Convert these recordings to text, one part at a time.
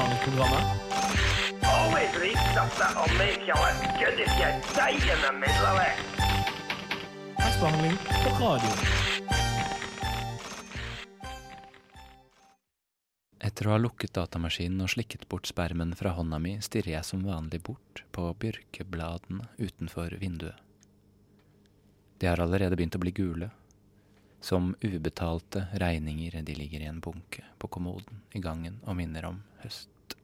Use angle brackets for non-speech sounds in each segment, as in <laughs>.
Livsforvandlingsprogrammet. Always reach radio. Etter å ha lukket datamaskinen og slikket bort spermen fra hånda mi, stirrer jeg som vanlig bort på bjørkebladene utenfor vinduet. De har allerede begynt å bli gule. Som ubetalte regninger de ligger i en bunke på kommoden i gangen og minner om høst.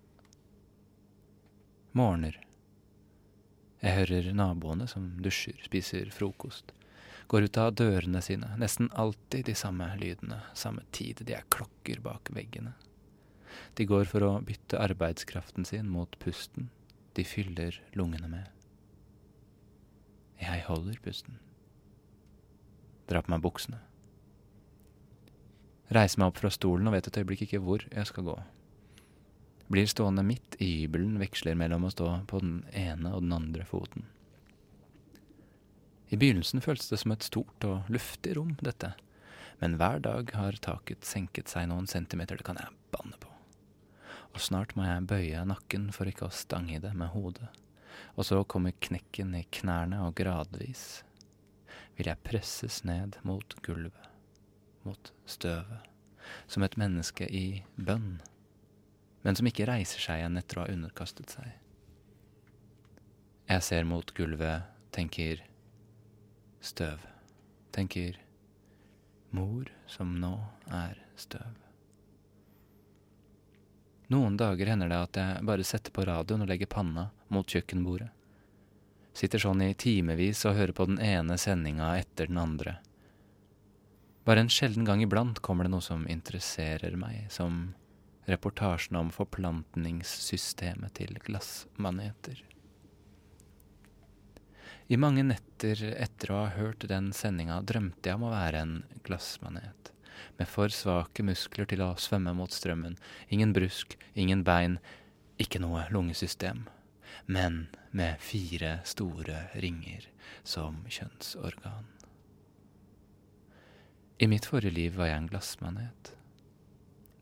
Morgener. Jeg hører naboene som dusjer, spiser frokost. Går ut av dørene sine, nesten alltid de samme lydene, samme tid, de er klokker bak veggene. De går for å bytte arbeidskraften sin mot pusten de fyller lungene med. Jeg holder pusten. Drar på meg buksene. Reiser meg opp fra stolen og vet et øyeblikk ikke hvor jeg skal gå. Blir stående midt i hybelen, veksler mellom å stå på den ene og den andre foten. I begynnelsen føltes det som et stort og luftig rom, dette, men hver dag har taket senket seg noen centimeter, det kan jeg banne på. Og snart må jeg bøye nakken for ikke å stange i det med hodet, og så kommer knekken i knærne, og gradvis vil jeg presses ned mot gulvet, mot støvet, som et menneske i bønn, men som ikke reiser seg igjen etter å ha underkastet seg. Jeg ser mot gulvet, tenker støv, tenker mor som nå er støv. Noen dager hender det at jeg bare setter på radioen og legger panna mot kjøkkenbordet. Sitter sånn i timevis og hører på den ene sendinga etter den andre. Bare en sjelden gang iblant kommer det noe som interesserer meg, som reportasjen om forplantningssystemet til glassmaneter. I mange netter etter å ha hørt den sendinga drømte jeg om å være en glassmanet, med for svake muskler til å svømme mot strømmen, ingen brusk, ingen bein, ikke noe lungesystem men med fire store ringer som kjønnsorgan. I mitt forrige liv var jeg en glassmanet.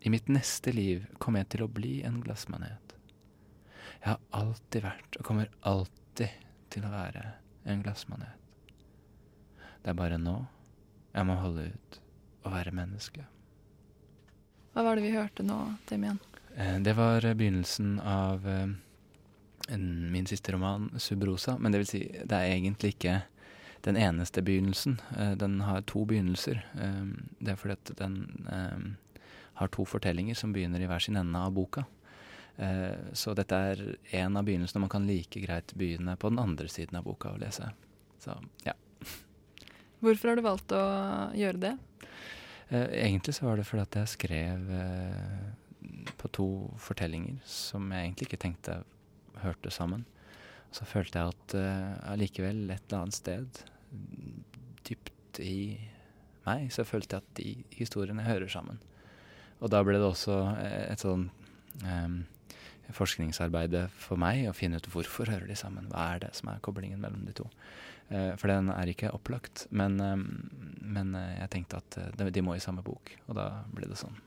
I mitt neste liv kommer jeg til å bli en glassmanet. Jeg har alltid vært, og kommer alltid til å være, en glassmanet. Det er bare nå jeg må holde ut og være menneske. Hva var det vi hørte nå, Demian? Eh, det var begynnelsen av eh, min siste roman, 'Subrosa'. Men det vil si, det er egentlig ikke den eneste begynnelsen. Eh, den har to begynnelser. Eh, det er fordi at den eh, har to fortellinger som begynner i hver sin ende av boka. Så dette er en av begynnelsene man kan like greit begynne på den andre siden av boka å lese. Så, ja. Hvorfor har du valgt å gjøre det? Egentlig så var det fordi at jeg skrev på to fortellinger som jeg egentlig ikke tenkte hørte sammen. Så følte jeg at uh, et eller annet sted, dypt i meg, så følte jeg at de historiene hører sammen. Og da ble det også eh, et sånn um, forskningsarbeid for meg å finne ut hvorfor hører de sammen. Hva er det som er koblingen mellom de to? Uh, for den er ikke opplagt. Men, um, men uh, jeg tenkte at de, de må i samme bok, og da ble det sånn.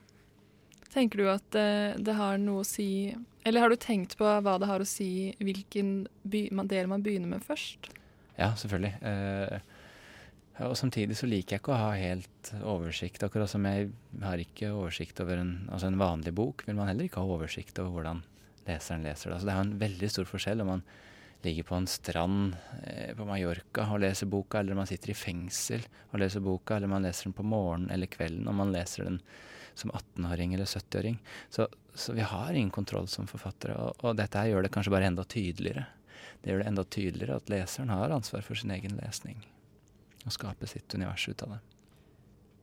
Tenker du at det har noe å si eller har du tenkt på hva det har å si hvilken del man begynner med først? Ja, selvfølgelig. Eh, og samtidig så liker jeg ikke å ha helt oversikt. Akkurat som jeg har ikke oversikt over en, altså en vanlig bok, vil man heller ikke ha oversikt over hvordan leseren leser det. Altså det er jo en veldig stor forskjell om man ligger på en strand eh, på Mallorca og leser boka, eller om man sitter i fengsel og leser boka, eller man leser den på morgenen eller kvelden, om man leser den som 18-åring eller 70-åring. Så, så, vi har ingen kontroll som forfattere, og, og dette her gjør det kanskje bare enda tydeligere. Det gjør det enda tydeligere at leseren har ansvar for sin egen lesning, og skape sitt univers ut av det.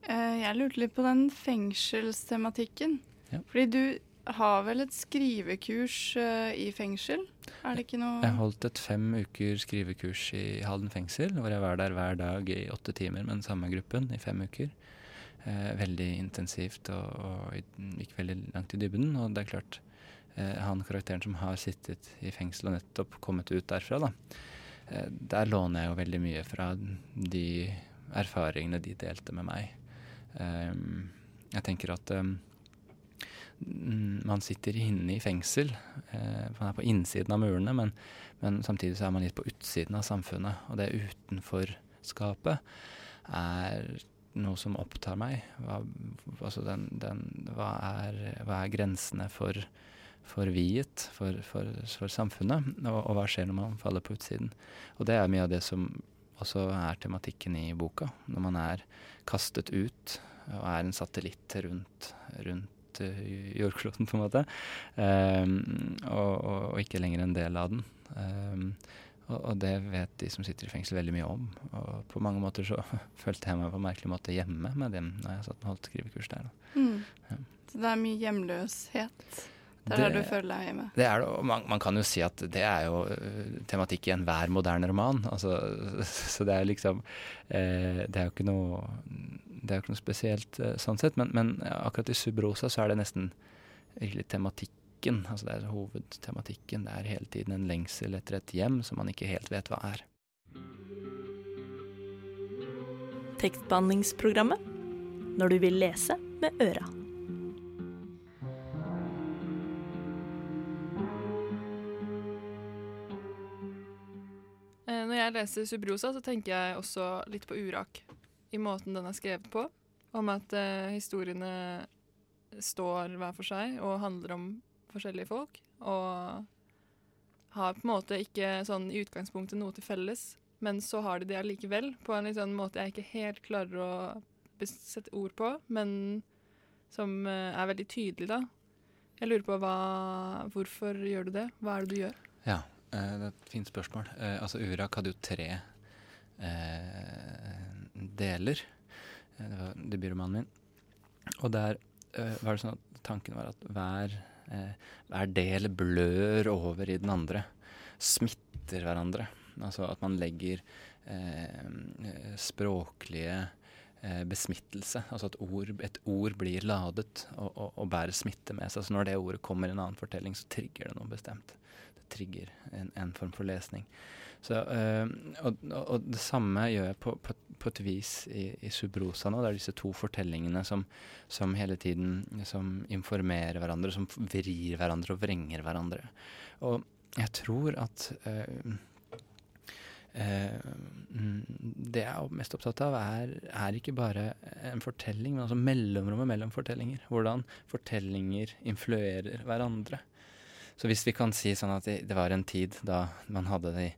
Eh, jeg lurte litt på den fengselstematikken. Ja. Fordi du har vel et skrivekurs uh, i fengsel? Er det ikke noe Jeg holdt et fem uker skrivekurs i Halden fengsel, hvor jeg var der hver dag i åtte timer med den samme gruppen i fem uker eh, veldig intensivt og, og, gikk veldig langt i dybden. Og det er klart, eh, han karakteren som har sittet i fengsel og nettopp kommet ut derfra, da, eh, der låner jeg jo veldig mye fra de erfaringene de delte med meg. Eh, jeg tenker at eh, man sitter inne i fengsel. Eh, man er på innsiden av murene, men, men, samtidig så er man litt på utsiden av samfunnet. Og det utenforskapet er noe som opptar meg. Hva, altså den, den, hva, er, hva, er, grensene for, for viet, for, for, for samfunnet? Og, og, hva skjer når man faller på utsiden? Og det er mye av det som også er tematikken i boka. Når man er kastet ut og er en satellitt rundt, rundt uh, jordkloden, på en måte. Um, og, og, og, ikke lenger en del av den. Um, og, og, det vet de som sitter i fengsel veldig mye om. Og på mange måter så <laughs> følte jeg meg på en merkelig måte hjemme med dem når jeg satt og holdt skrivekurs der. Mm. Ja. Så det er mye hjemløshet der du føler deg hjemme? Det er det, og man, man, kan jo si at det er jo uh, tematikk i enhver moderne roman. Altså, <laughs> så det er liksom eh, Det er jo ikke noe det er jo ikke noe spesielt eh, sånn sett, men, men akkurat i Subrosa så er det nesten virkelig tematikken. Altså det er hovedtematikken. Det er hele tiden en lengsel etter et hjem som man ikke helt vet hva er. Tekstbehandlingsprogrammet når du vil lese med øra. Jeg leser Subrosa, så tenker jeg også litt på Urak. I måten den er skrevet på. Om at eh, historiene står hver for seg og handler om forskjellige folk. Og har på en måte ikke sånn i utgangspunktet noe til felles, men så har de det allikevel på en sånn måte jeg ikke helt klarer å sette ord på, men som eh, er veldig tydelig, da. Jeg lurer på hva, hvorfor gjør du det? Hva er det du gjør? Ja, det er et fint spørsmål. Eh, altså Urak hadde jo tre eh, deler. Det var debutromanen min. Og der eh, var det sånn at tanken var at hver eh, hver del blør over i den andre. Smitter hverandre. Altså at man legger eh, språklige eh, besmittelse. Altså at ord, et ord blir ladet og, og, og, bærer smitte med seg. Så når det ordet kommer i en annen fortelling, så trigger det noe bestemt. Det trigger en, en form for lesning. Så, øh, og, og, det samme gjør jeg på, på, på et vis i, i, Subrosa nå. Det er disse to fortellingene som, som, hele tiden som informerer hverandre, som vrir hverandre og vrenger hverandre. Og jeg tror at øh, det jeg er mest opptatt av, er, er, ikke bare en fortelling, men altså mellomrommet mellom fortellinger. Hvordan fortellinger influerer hverandre. Så hvis vi kan si sånn at det var en tid da man hadde de,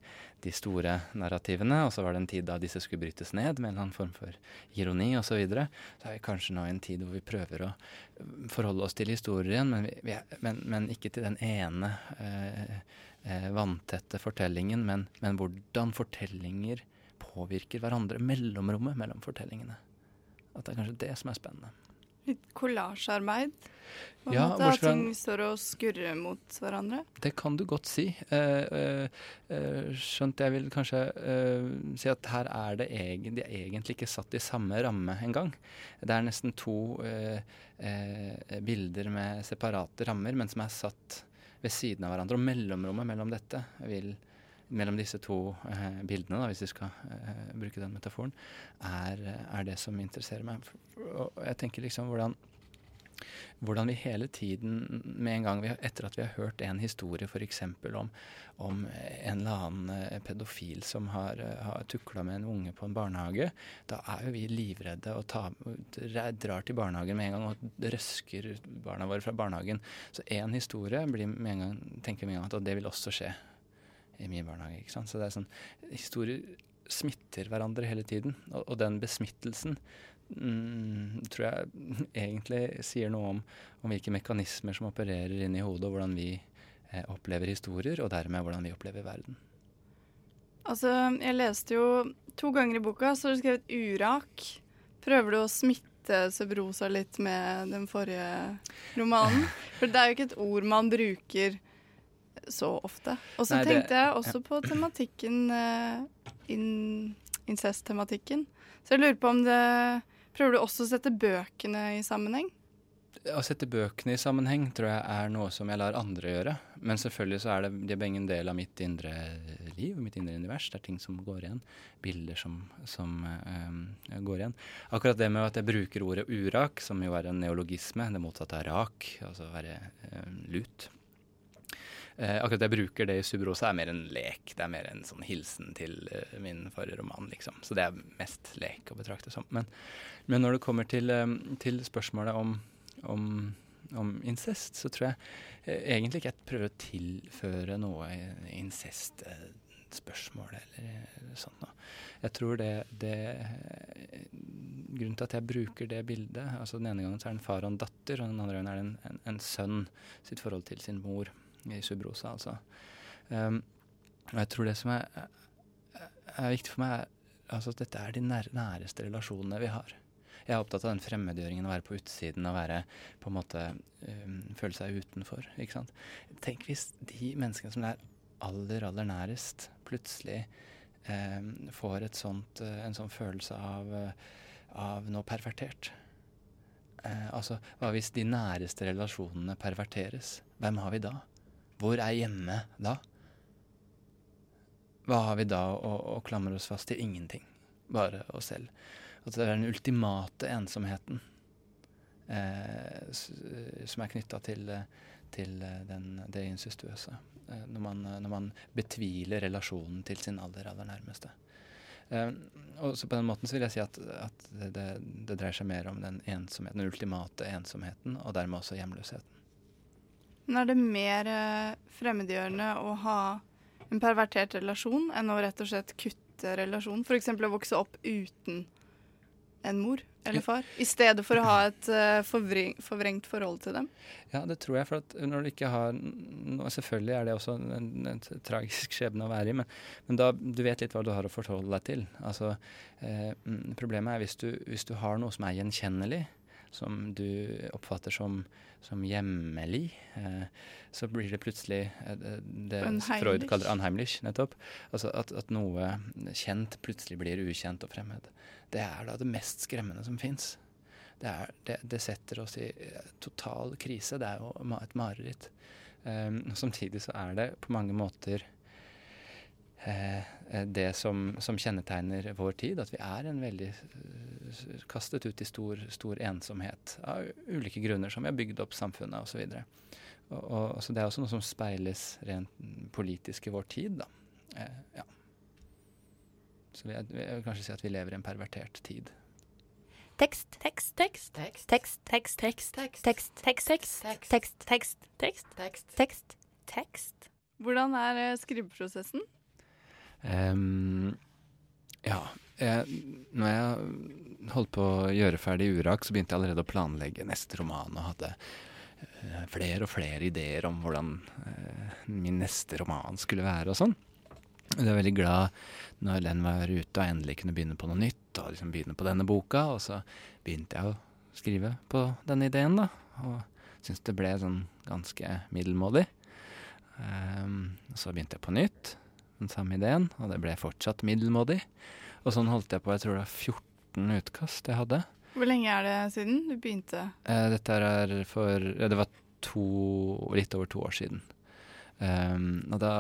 de, store narrativene, og så var det en tid da disse skulle brytes ned med en eller annen form for ironi osv., så, videre, så er vi kanskje nå i en tid hvor vi prøver å forholde oss til historien, men, vi, vi er, men, men ikke til den ene eh, eh, vanntette fortellingen, men, men hvordan fortellinger påvirker hverandre. Mellomrommet mellom fortellingene. At det er kanskje det som er spennende. Litt kollasjearbeid? Ja, måte, at ting står og skurrer mot hverandre? Det kan du godt si. Eh, eh, skjønt jeg vil kanskje eh, si at her er det egentlig, de er egentlig ikke satt i samme ramme engang. Det er nesten to bilder med separate rammer, men som er satt ved siden av hverandre. Og mellomrommet mellom dette vil mellom disse to eh, bildene, da, hvis vi skal eh, bruke den metaforen, er, er, det som interesserer meg. Og jeg tenker liksom hvordan, hvordan vi hele tiden, med en gang vi, etter at vi har hørt en historie f.eks. Om, om en eller annen eh, pedofil som har, eh, har tukla med en unge på en barnehage, da er jo vi livredde og tar, drar til barnehagen med en gang og røsker barna våre fra barnehagen. Så én historie blir med en gang, tenker vi med en gang at det vil også skje i min barnehage. ikke sant? Så det er sånn, Historier smitter hverandre hele tiden. Og, og den besmittelsen mm, tror jeg <laughs> egentlig sier noe om, om, hvilke mekanismer som opererer inni hodet, og hvordan vi eh, opplever historier, og dermed hvordan vi opplever verden. Altså, jeg leste jo to ganger i boka, så har du skrevet urak. Prøver du å smitte Sebrosa litt med den forrige romanen? <laughs> For det er jo ikke et ord man bruker så ofte. Og så tenkte jeg også på tematikken uh, in, incest-tematikken. Så jeg lurer på om det Prøver du også å sette bøkene i sammenheng? å sette bøkene i sammenheng tror jeg er noe som jeg lar andre gjøre. Men selvfølgelig så er det, de er begge en del av mitt indre liv, mitt indre univers. Det er ting som går igjen. Bilder som, som eh, går igjen. Akkurat det med at jeg bruker ordet urak, som jo er en neologisme, det motsatte av rak, altså være eh, lut. Eh, akkurat jeg bruker det i Subrosa, er mer en lek. Det er mer en sånn hilsen til eh, min forrige roman, liksom. Så det er mest lek å betrakte som. Men, men når det kommer til, eh, til spørsmålet om om, om incest, så tror jeg eh, egentlig ikke jeg prøver å tilføre noe incestspørsmål eller sånt noe. Jeg tror det, det Grunnen til at jeg bruker det bildet altså Den ene gangen så er det en far og en datter, og den andre gangen er det en, en, en sønn sitt forhold til sin mor i Subrosa, altså. Um, og jeg tror det som er, er viktig for meg, er altså at dette er de nær, næreste relasjonene vi har. Jeg er opptatt av den fremmedgjøringen, å være på utsiden og være på en måte um, føle seg utenfor. ikke sant? Tenk hvis de menneskene som er aller, aller nærest, plutselig um, får sånt, uh, en sånn følelse av, uh, av noe pervertert. Uh, altså, hva hvis de næreste relasjonene perverteres? Hvem har vi da? Hvor er hjemme da? Hva har vi da å, å klamre oss fast til? Ingenting. Bare oss selv. At det er den ultimate ensomheten eh, som er knytta til, til den, det incestuøse. Eh, når, man, når, man, betviler relasjonen til sin aller, aller nærmeste. Eh, og så På den måten så vil jeg si at, at det, det, dreier seg mer om den ensomheten, den ultimate ensomheten, og dermed også hjemløsheten. Men er det mer eh, fremmedgjørende å ha en pervertert relasjon enn å rett og slett kutte relasjonen? F.eks. å vokse opp uten en mor eller far, i stedet for å ha et uh, forvrengt forhold til dem? Ja, det tror jeg. For at når du ikke har noe, Selvfølgelig er det også en, en, en tragisk skjebne å være i, men, men, da du vet litt hva du har å forholde deg til. Altså, eh, problemet er hvis du, hvis du har noe som er gjenkjennelig, som du oppfatter som, som hjemmelig, eh, så blir det plutselig eh, det Freud kaller anheimlich, nettopp. Altså at, at, noe kjent plutselig blir ukjent og fremmed det er da det mest skremmende som fins. Det, det, det, setter oss i eh, total krise. Det er jo et mareritt. Um, samtidig så er det på mange måter eh, det som, som, kjennetegner vår tid, at vi er en veldig uh, kastet ut i stor, stor, ensomhet av ulike grunner, som vi har bygd opp samfunnet osv. Og, og, så det er også noe som speiles rent politisk i vår tid. da. Eh, ja. Så jeg vil kanskje si at vi lever i en pervertert tid. Tekst, tekst, tekst, tekst, tekst, tekst, tekst, tekst, tekst, tekst, tekst, tekst, tekst, tekst, tekst. Hvordan er skriveprosessen? Um, ja, jeg, når jeg holdt på å gjøre ferdig Urak, så begynte jeg allerede å planlegge neste roman og hadde uh, flere og flere ideer om hvordan uh, min neste roman skulle være og sånn. Jeg er veldig glad når den var ute og endelig kunne begynne på noe nytt, og liksom begynne på denne boka. Og så begynte jeg å skrive på denne ideen, da. Og syntes det ble sånn ganske middelmådig. Um, så begynte jeg på nytt, den samme ideen, og det ble fortsatt middelmådig. Og sånn holdt jeg på, jeg tror det var 14 utkast jeg hadde. Hvor lenge er det siden du begynte? Eh, dette er for Det var to, litt over to år siden. Um, og da,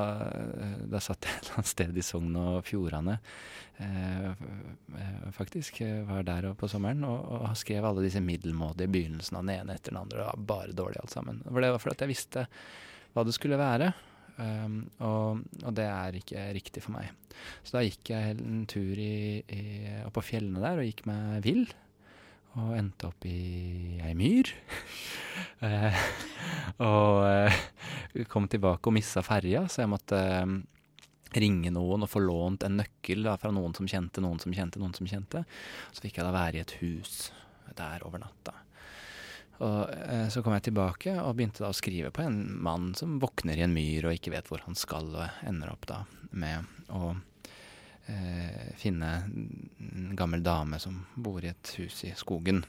da, satt jeg et eller annet sted i Sogn og Fjordane, uh, faktisk. Var der på sommeren og, og, skrev alle disse middelmådige begynnelsene av den ene etter den andre. Det var bare dårlig alt sammen. For det var fordi jeg visste hva det skulle være. Um, og, og, det er ikke riktig for meg. Så da gikk jeg en tur i, i, opp på fjellene der og gikk meg vill og endte opp i ei myr. <laughs> eh, og eh, kom tilbake og missa ferja, så jeg måtte eh, ringe noen og få lånt en nøkkel da, fra noen som kjente noen som kjente noen som kjente. Så fikk jeg da være i et hus der over natta. Og eh, Så kom jeg tilbake og begynte da å skrive på en mann som våkner i en myr og ikke vet hvor han skal, og ender opp da med å eh, finne en gammel dame som bor i et hus i skogen.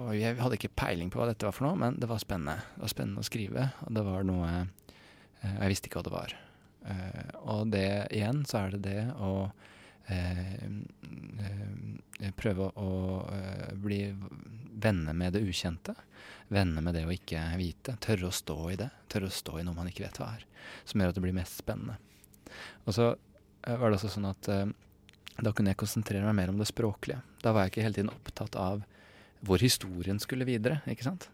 Og jeg hadde ikke peiling på hva dette var for noe, men det var spennende. Det var spennende å skrive, og det var noe eh, Jeg visste ikke hva det var. Eh, og det igjen så er det det å prøve å, å eh, bli venner med det ukjente. Venner med det å ikke vite. Tørre å stå i det. Tørre å stå i noe man ikke vet hva er. Som gjør at det blir mest spennende. Og så eh, var det også sånn at eh, da kunne jeg konsentrere meg mer om det språklige. Da var jeg ikke hele tiden opptatt av hvor historien skulle videre, ikke sant.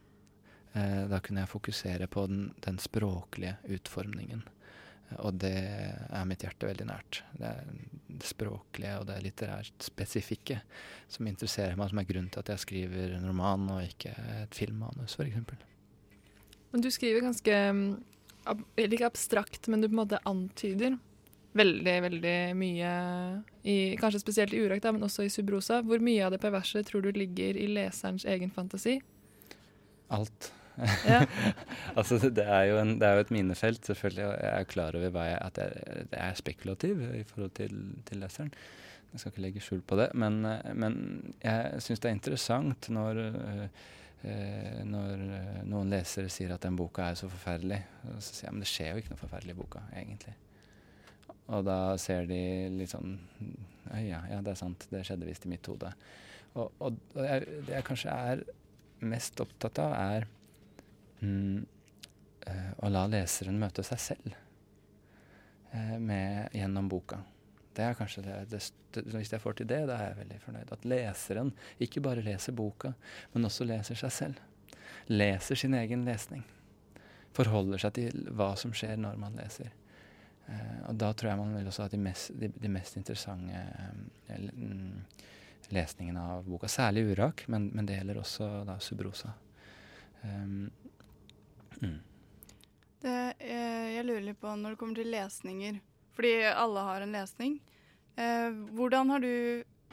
Eh, da kunne jeg fokusere på den, den språklige utformningen. Og det er mitt hjerte veldig nært. Det er det språklige og det litterært spesifikke som interesserer meg, som er grunnen til at jeg skriver en roman og ikke et filmmanus, f.eks. Men du skriver ganske mm, ikke abstrakt, men du på en måte antyder veldig, veldig mye i Kanskje spesielt i Urakt, men også i Subrosa. Hvor mye av det perverse tror du ligger i leserens egen fantasi? Alt. <laughs> Altså, det er, en, det er jo et minefelt, selvfølgelig. og Jeg er klar over jeg, at jeg, jeg er spekulativ i forhold til, til leseren. Jeg skal ikke legge skjul på det. Men, men jeg syns det er interessant når, eh, når uh, noen lesere sier at den boka er så forferdelig. Så sier jeg men det skjer jo ikke noe forferdelig i boka, egentlig. Og da ser de litt sånn Ja, ja, det er sant. Det skjedde visst i mitt hode. Og, og, og jeg, det jeg kanskje er mest opptatt av, er mm, eh, å la leseren møte seg selv eh, med, gjennom boka. Det er kanskje det, det, det, Hvis jeg får til det, da er jeg veldig fornøyd. At leseren ikke bare leser boka, men også leser seg selv. Leser sin egen lesning. Forholder seg til hva som skjer når man leser. Eh, og da tror jeg man vil også ha de mest, de, de mest interessante eh, mm, lesningene av boka. Særlig Urak, men, men det gjelder også da Subrosa. Um, mm. Det, jeg, jeg lurer litt på når det kommer til lesninger, fordi alle har en lesning. Eh, hvordan har du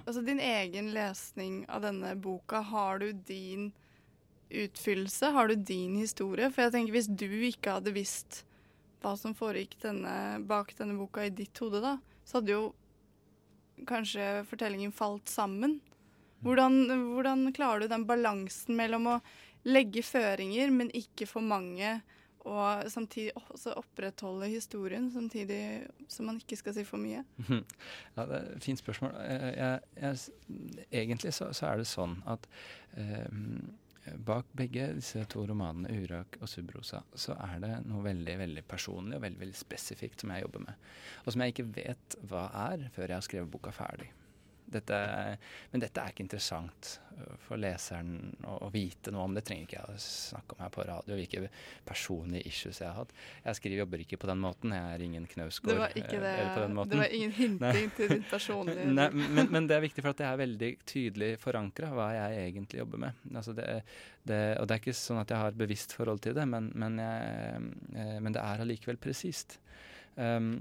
Altså din egen lesning av denne boka, har du din utfyllelse? Har du din historie? For jeg tenker hvis du ikke hadde visst hva som foregikk denne, bak denne boka i ditt hode, da, så hadde jo kanskje fortellingen falt sammen. Hvordan, hvordan klarer du den balansen mellom å legge føringer, men ikke for mange, og samtidig også opprettholde historien, samtidig som man ikke skal si for mye? <laughs> Ja, det er et fint spørsmål. Eh, Jeg, jeg, egentlig så, så er det sånn at eh, bak begge disse to romanene, 'Urak' og 'Subrosa', så er det noe veldig veldig personlig og veldig, veldig spesifikt som jeg jobber med. Og som jeg ikke vet hva er før jeg har skrevet boka ferdig. Dette, men dette er ikke interessant øh, for leseren å, å vite noe om. Det trenger ikke jeg å snakke om her på radio. Hvilke personlige issues jeg har hatt. Jeg skriver, jobber ikke på den måten. Jeg er ingen Knausgård. Det var ikke øh, det, eller på den måten. det var ingen <laughs> hinting til ditt personlige <laughs> Nei, men, men det er viktig for at det er veldig tydelig forankra hva jeg egentlig jobber med. Altså det, det, og det er ikke sånn at jeg har et bevisst forhold til det, men, men, jeg, eh, men det er allikevel presist. Um,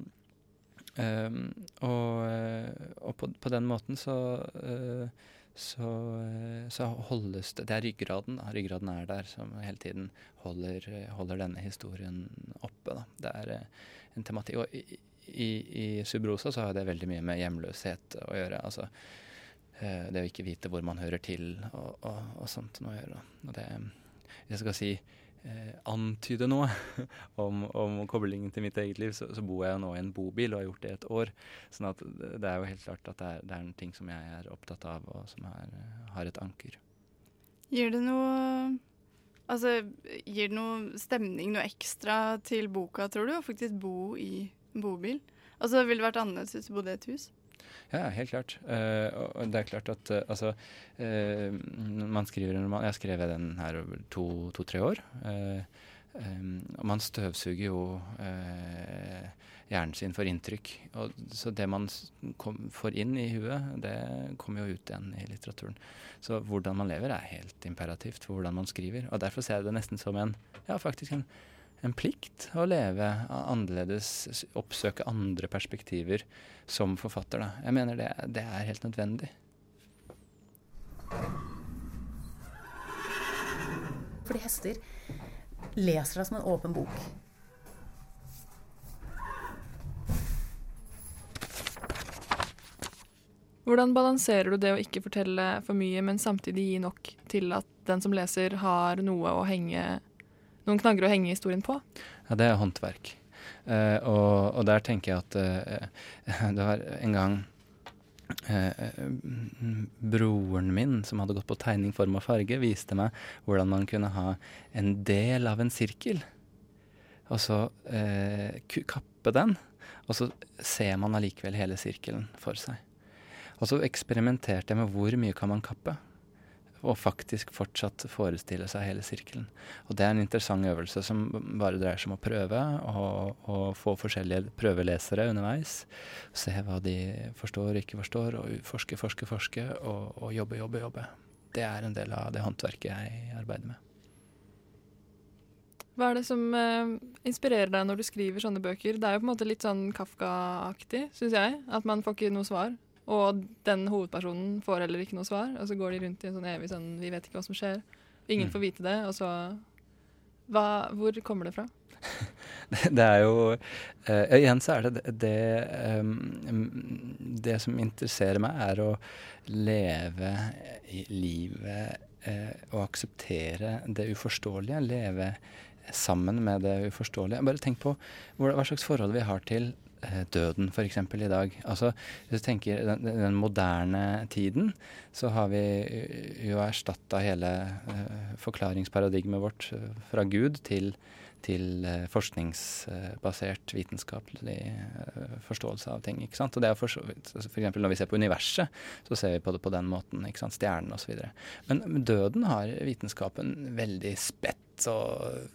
um, og eh, og på, på den måten så uh, så, eh, så holdes det Det er ryggraden. Ryggraden er der som hele tiden holder, holder denne historien oppe. Da. Det er uh, en tematikk. Og i, i, i Subrosa så har det veldig mye med hjemløshet å gjøre. Altså uh, det å ikke vite hvor man hører til og, og, og sånt noe å gjøre. Og det, jeg skal si eh, antyde noe <laughs> om, om koblingen til mitt eget liv, så, så bor jeg nå i en bobil og har gjort det i et år. Sånn at det det er jo helt klart at det er, det er en ting som jeg er opptatt av, og som er, har et anker. Gir det noe Altså, gir det noe stemning, noe ekstra til boka, tror du, å faktisk bo i en bobil? Altså, det ville vært annerledes hvis du bodde i et hus? Ja, helt klart. Og det er klart at uh, altså uh, Man skriver en roman Jeg skrev den her over to-tre år. Em, og man støvsuger jo hjernen sin for inntrykk. Og, så det man kom, får inn i huet, det kommer jo ut igjen i litteraturen. Så hvordan man lever er helt imperativt for hvordan man skriver. Og derfor ser jeg det nesten som en ja, faktisk en en plikt å leve annerledes, oppsøke andre perspektiver som forfatter. Da. Jeg mener det, det er helt nødvendig. Fordi hester leser deg som en åpen bok. Hvordan balanserer du det å ikke fortelle for mye, men samtidig gi nok til at den som leser har noe å henge noen knagger å henge historien på? Ja, det er håndverk. Uh, og, og der tenker jeg at uh, det var en gang mm, broren min, som hadde gått på tegning, form og farge, viste meg hvordan man kunne ha en del av en sirkel, og så kappe den, og så ser man allikevel hele sirkelen for seg. Og så eksperimenterte jeg med hvor mye kan man kappe, og faktisk fortsatt forestille seg hele sirkelen. Og det er en interessant øvelse som bare dreier seg om å prøve, og, og få forskjellige prøvelesere underveis. Se hva de forstår og ikke forstår, og forske, forske, forske, og, og jobbe, jobbe, jobbe. Det er en del av det håndverket jeg arbeider med. Hva er det som uh, inspirerer deg når du skriver sånne bøker? Det er jo på en måte litt sånn Kafka-aktig, syns jeg. At man får ikke noe svar. Og den hovedpersonen får heller ikke noe svar. Og så går de rundt i en sånn evig sånn Vi vet ikke hva som skjer. Ingen Mm. får vite det. Og så hva, Hvor kommer det fra? <laughs> Det er jo uh, Igjen så er det det, em, det som interesserer meg, er å leve i livet uh, og akseptere det uforståelige. Leve sammen med det uforståelige. Bare tenk på hva slags forhold vi har til døden f.eks. i dag. Altså, hvis du tenker den, den moderne tiden, så har vi jo erstatta hele uh, forklaringsparadigmet vårt eh, fra Gud til til uh, forskningsbasert vitenskapelig uh, forståelse av ting. ikke sant? Og det er for altså for eksempel Når vi ser på universet, så ser vi på det på den måten. ikke sant? Stjernene osv. Men døden har vitenskapen veldig spett og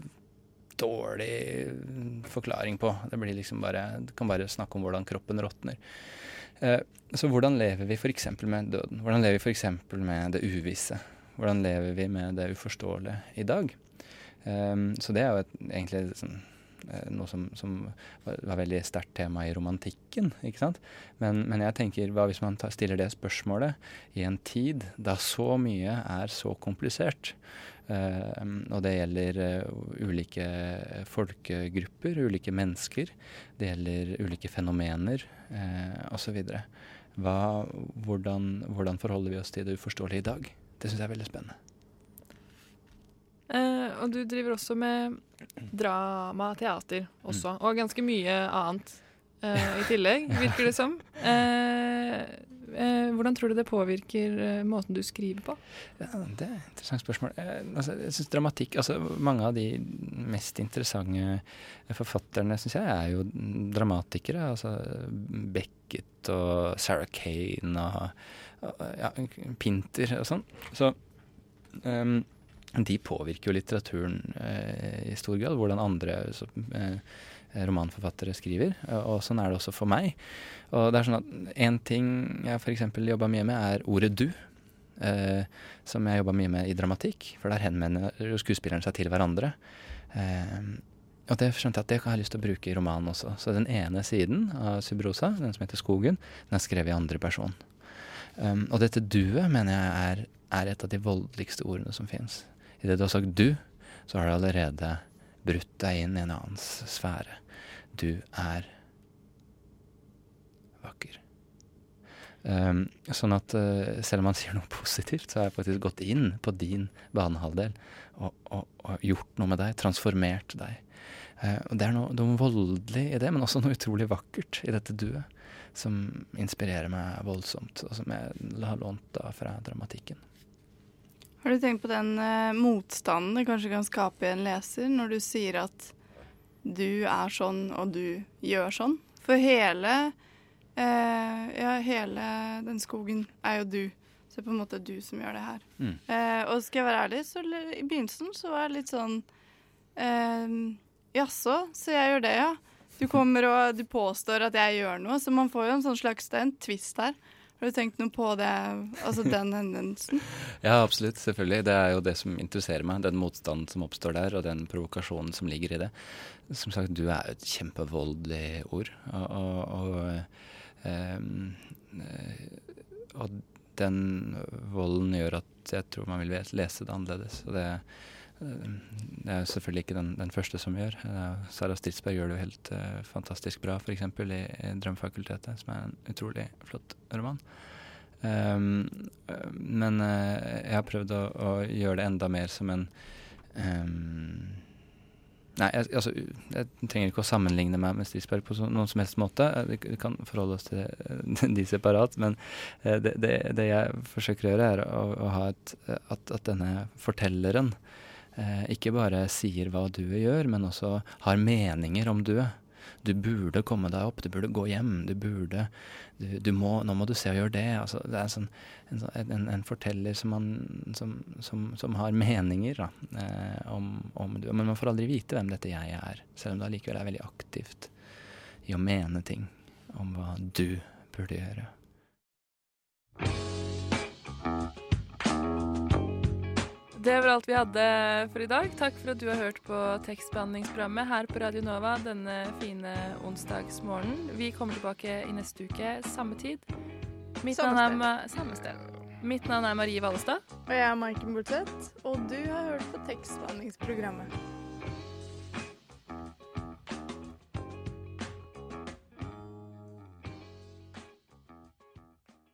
dårlig forklaring på. Det blir liksom bare, Du kan bare snakke om hvordan kroppen råtner. Eh, så hvordan lever vi f.eks. med døden? Hvordan lever vi f.eks. med det uvisse? Hvordan lever vi med det uforståelige i dag? Eh, så det er jo et, egentlig sånn, noe som, som var, var veldig sterkt tema i romantikken. ikke sant? Men, men jeg tenker, hva hvis man tar, stiller det spørsmålet i en tid da så mye er så komplisert? Uh, og det gjelder uh, ulike folkegrupper, ulike mennesker. Det gjelder ulike fenomener uh, osv. Hvordan, hvordan forholder vi oss til det uforståelige i dag? Det syns jeg er veldig spennende. Eh, og du driver også med drama, teater også, og ganske mye annet eh, i tillegg, <laughs> virker det som. Eh, eh, hvordan tror du det påvirker eh, måten du skriver på? Ja, Det er et interessant spørsmål. Eh, altså, jeg synes dramatikk, altså Mange av de mest interessante forfatterne syns jeg er jo dramatikere. altså Beckett og Sarah Kane og, ja, Pinter og sånn. Så ehm, de påvirker jo litteraturen eh, i stor grad. Hvordan andre så, eh, romanforfattere skriver. Og, og sånn er det også for meg. Og det er sånn at En ting jeg f.eks. jobba mye med, er ordet 'du'. Eh, som jeg jobba mye med i dramatikk. For der henvender skuespillerne seg til hverandre. Eh, og det skjønte jeg at det har jeg lyst til å bruke i romanen også. Så den ene siden av Subrosa, den som heter 'Skogen', den er skrevet i andre person. Um, og dette duet mener jeg er, er et av de voldeligste ordene som fins. Idet du har sagt 'du', så har du allerede brutt deg inn i en annens sfære. Du er vakker. Um, sånn at uh, selv om man sier noe <laughs> positivt, så har jeg faktisk gått inn på din banehalvdel og, og, og gjort noe med deg, transformert deg. Uh, og det er noe, noe voldelig i det, men også noe utrolig vakkert i dette duet. Som inspirerer meg voldsomt, og som jeg har lånt da fra dramatikken. Har du tenkt på den uh, motstanden det kanskje kan skape i en leser, når du sier at du er sånn og du gjør sånn? For hele, uh, ja, hele den skogen er jo du. Så det er på en måte du som gjør det her. Mm. Uh, og skal jeg være ærlig, så i begynnelsen så var jeg litt sånn Jaså, så jeg gjør det, ja. Du kommer og du påstår at jeg gjør noe, så man får jo en sånn slags Det er en twist her. Har du tenkt noe på det, altså den hendelsen? <laughs> Ja, absolutt. Selvfølgelig. Det er jo det som interesserer meg. Den motstanden som oppstår der, og den provokasjonen som ligger i det. Som sagt, du er jo et kjempevoldelig ord. Og, og, og, eh, og den volden gjør at jeg tror man vil lese det annerledes. Og det, det er selvfølgelig ikke den, den første som gjør. Eh, Sara Stridsberg gjør det jo helt uh, fantastisk bra, f.eks. I, i Drømmefakultetet, som er en utrolig flott roman. Um, men uh, jeg har prøvd å, å gjøre det enda mer som en um, Nei, jeg, altså, jeg trenger ikke å sammenligne meg med Stridsberg på så, noen som helst måte. Vi kan forholde oss til <laughs> de separat. Men det, det, det jeg forsøker å gjøre, er å, å ha et, at, at denne fortelleren ikke bare sier hva du gjør, men også har meninger om du. Du burde komme deg opp, du burde gå hjem, du burde du, du må, Nå må du se og gjøre det. Altså, det er sånn, en, sånn- en, en forteller som, man, som, som, som har meninger da, eh, om, om duet. Men man får aldri vite hvem dette jeg er, selv om det allikevel er veldig aktivt i å mene ting om hva du burde gjøre. Det var alt vi hadde for i dag. Takk for at du har hørt på tekstbehandlingsprogrammet her på Radio Nova denne fine onsdagsmorgenen. Vi kommer tilbake i neste uke, samme tid. Mitt Samme navn er samme sted. Mitt navn er Marie Vallestad. Og jeg er Maiken Bortseth. og du har hørt på tekstbehandlingsprogrammet.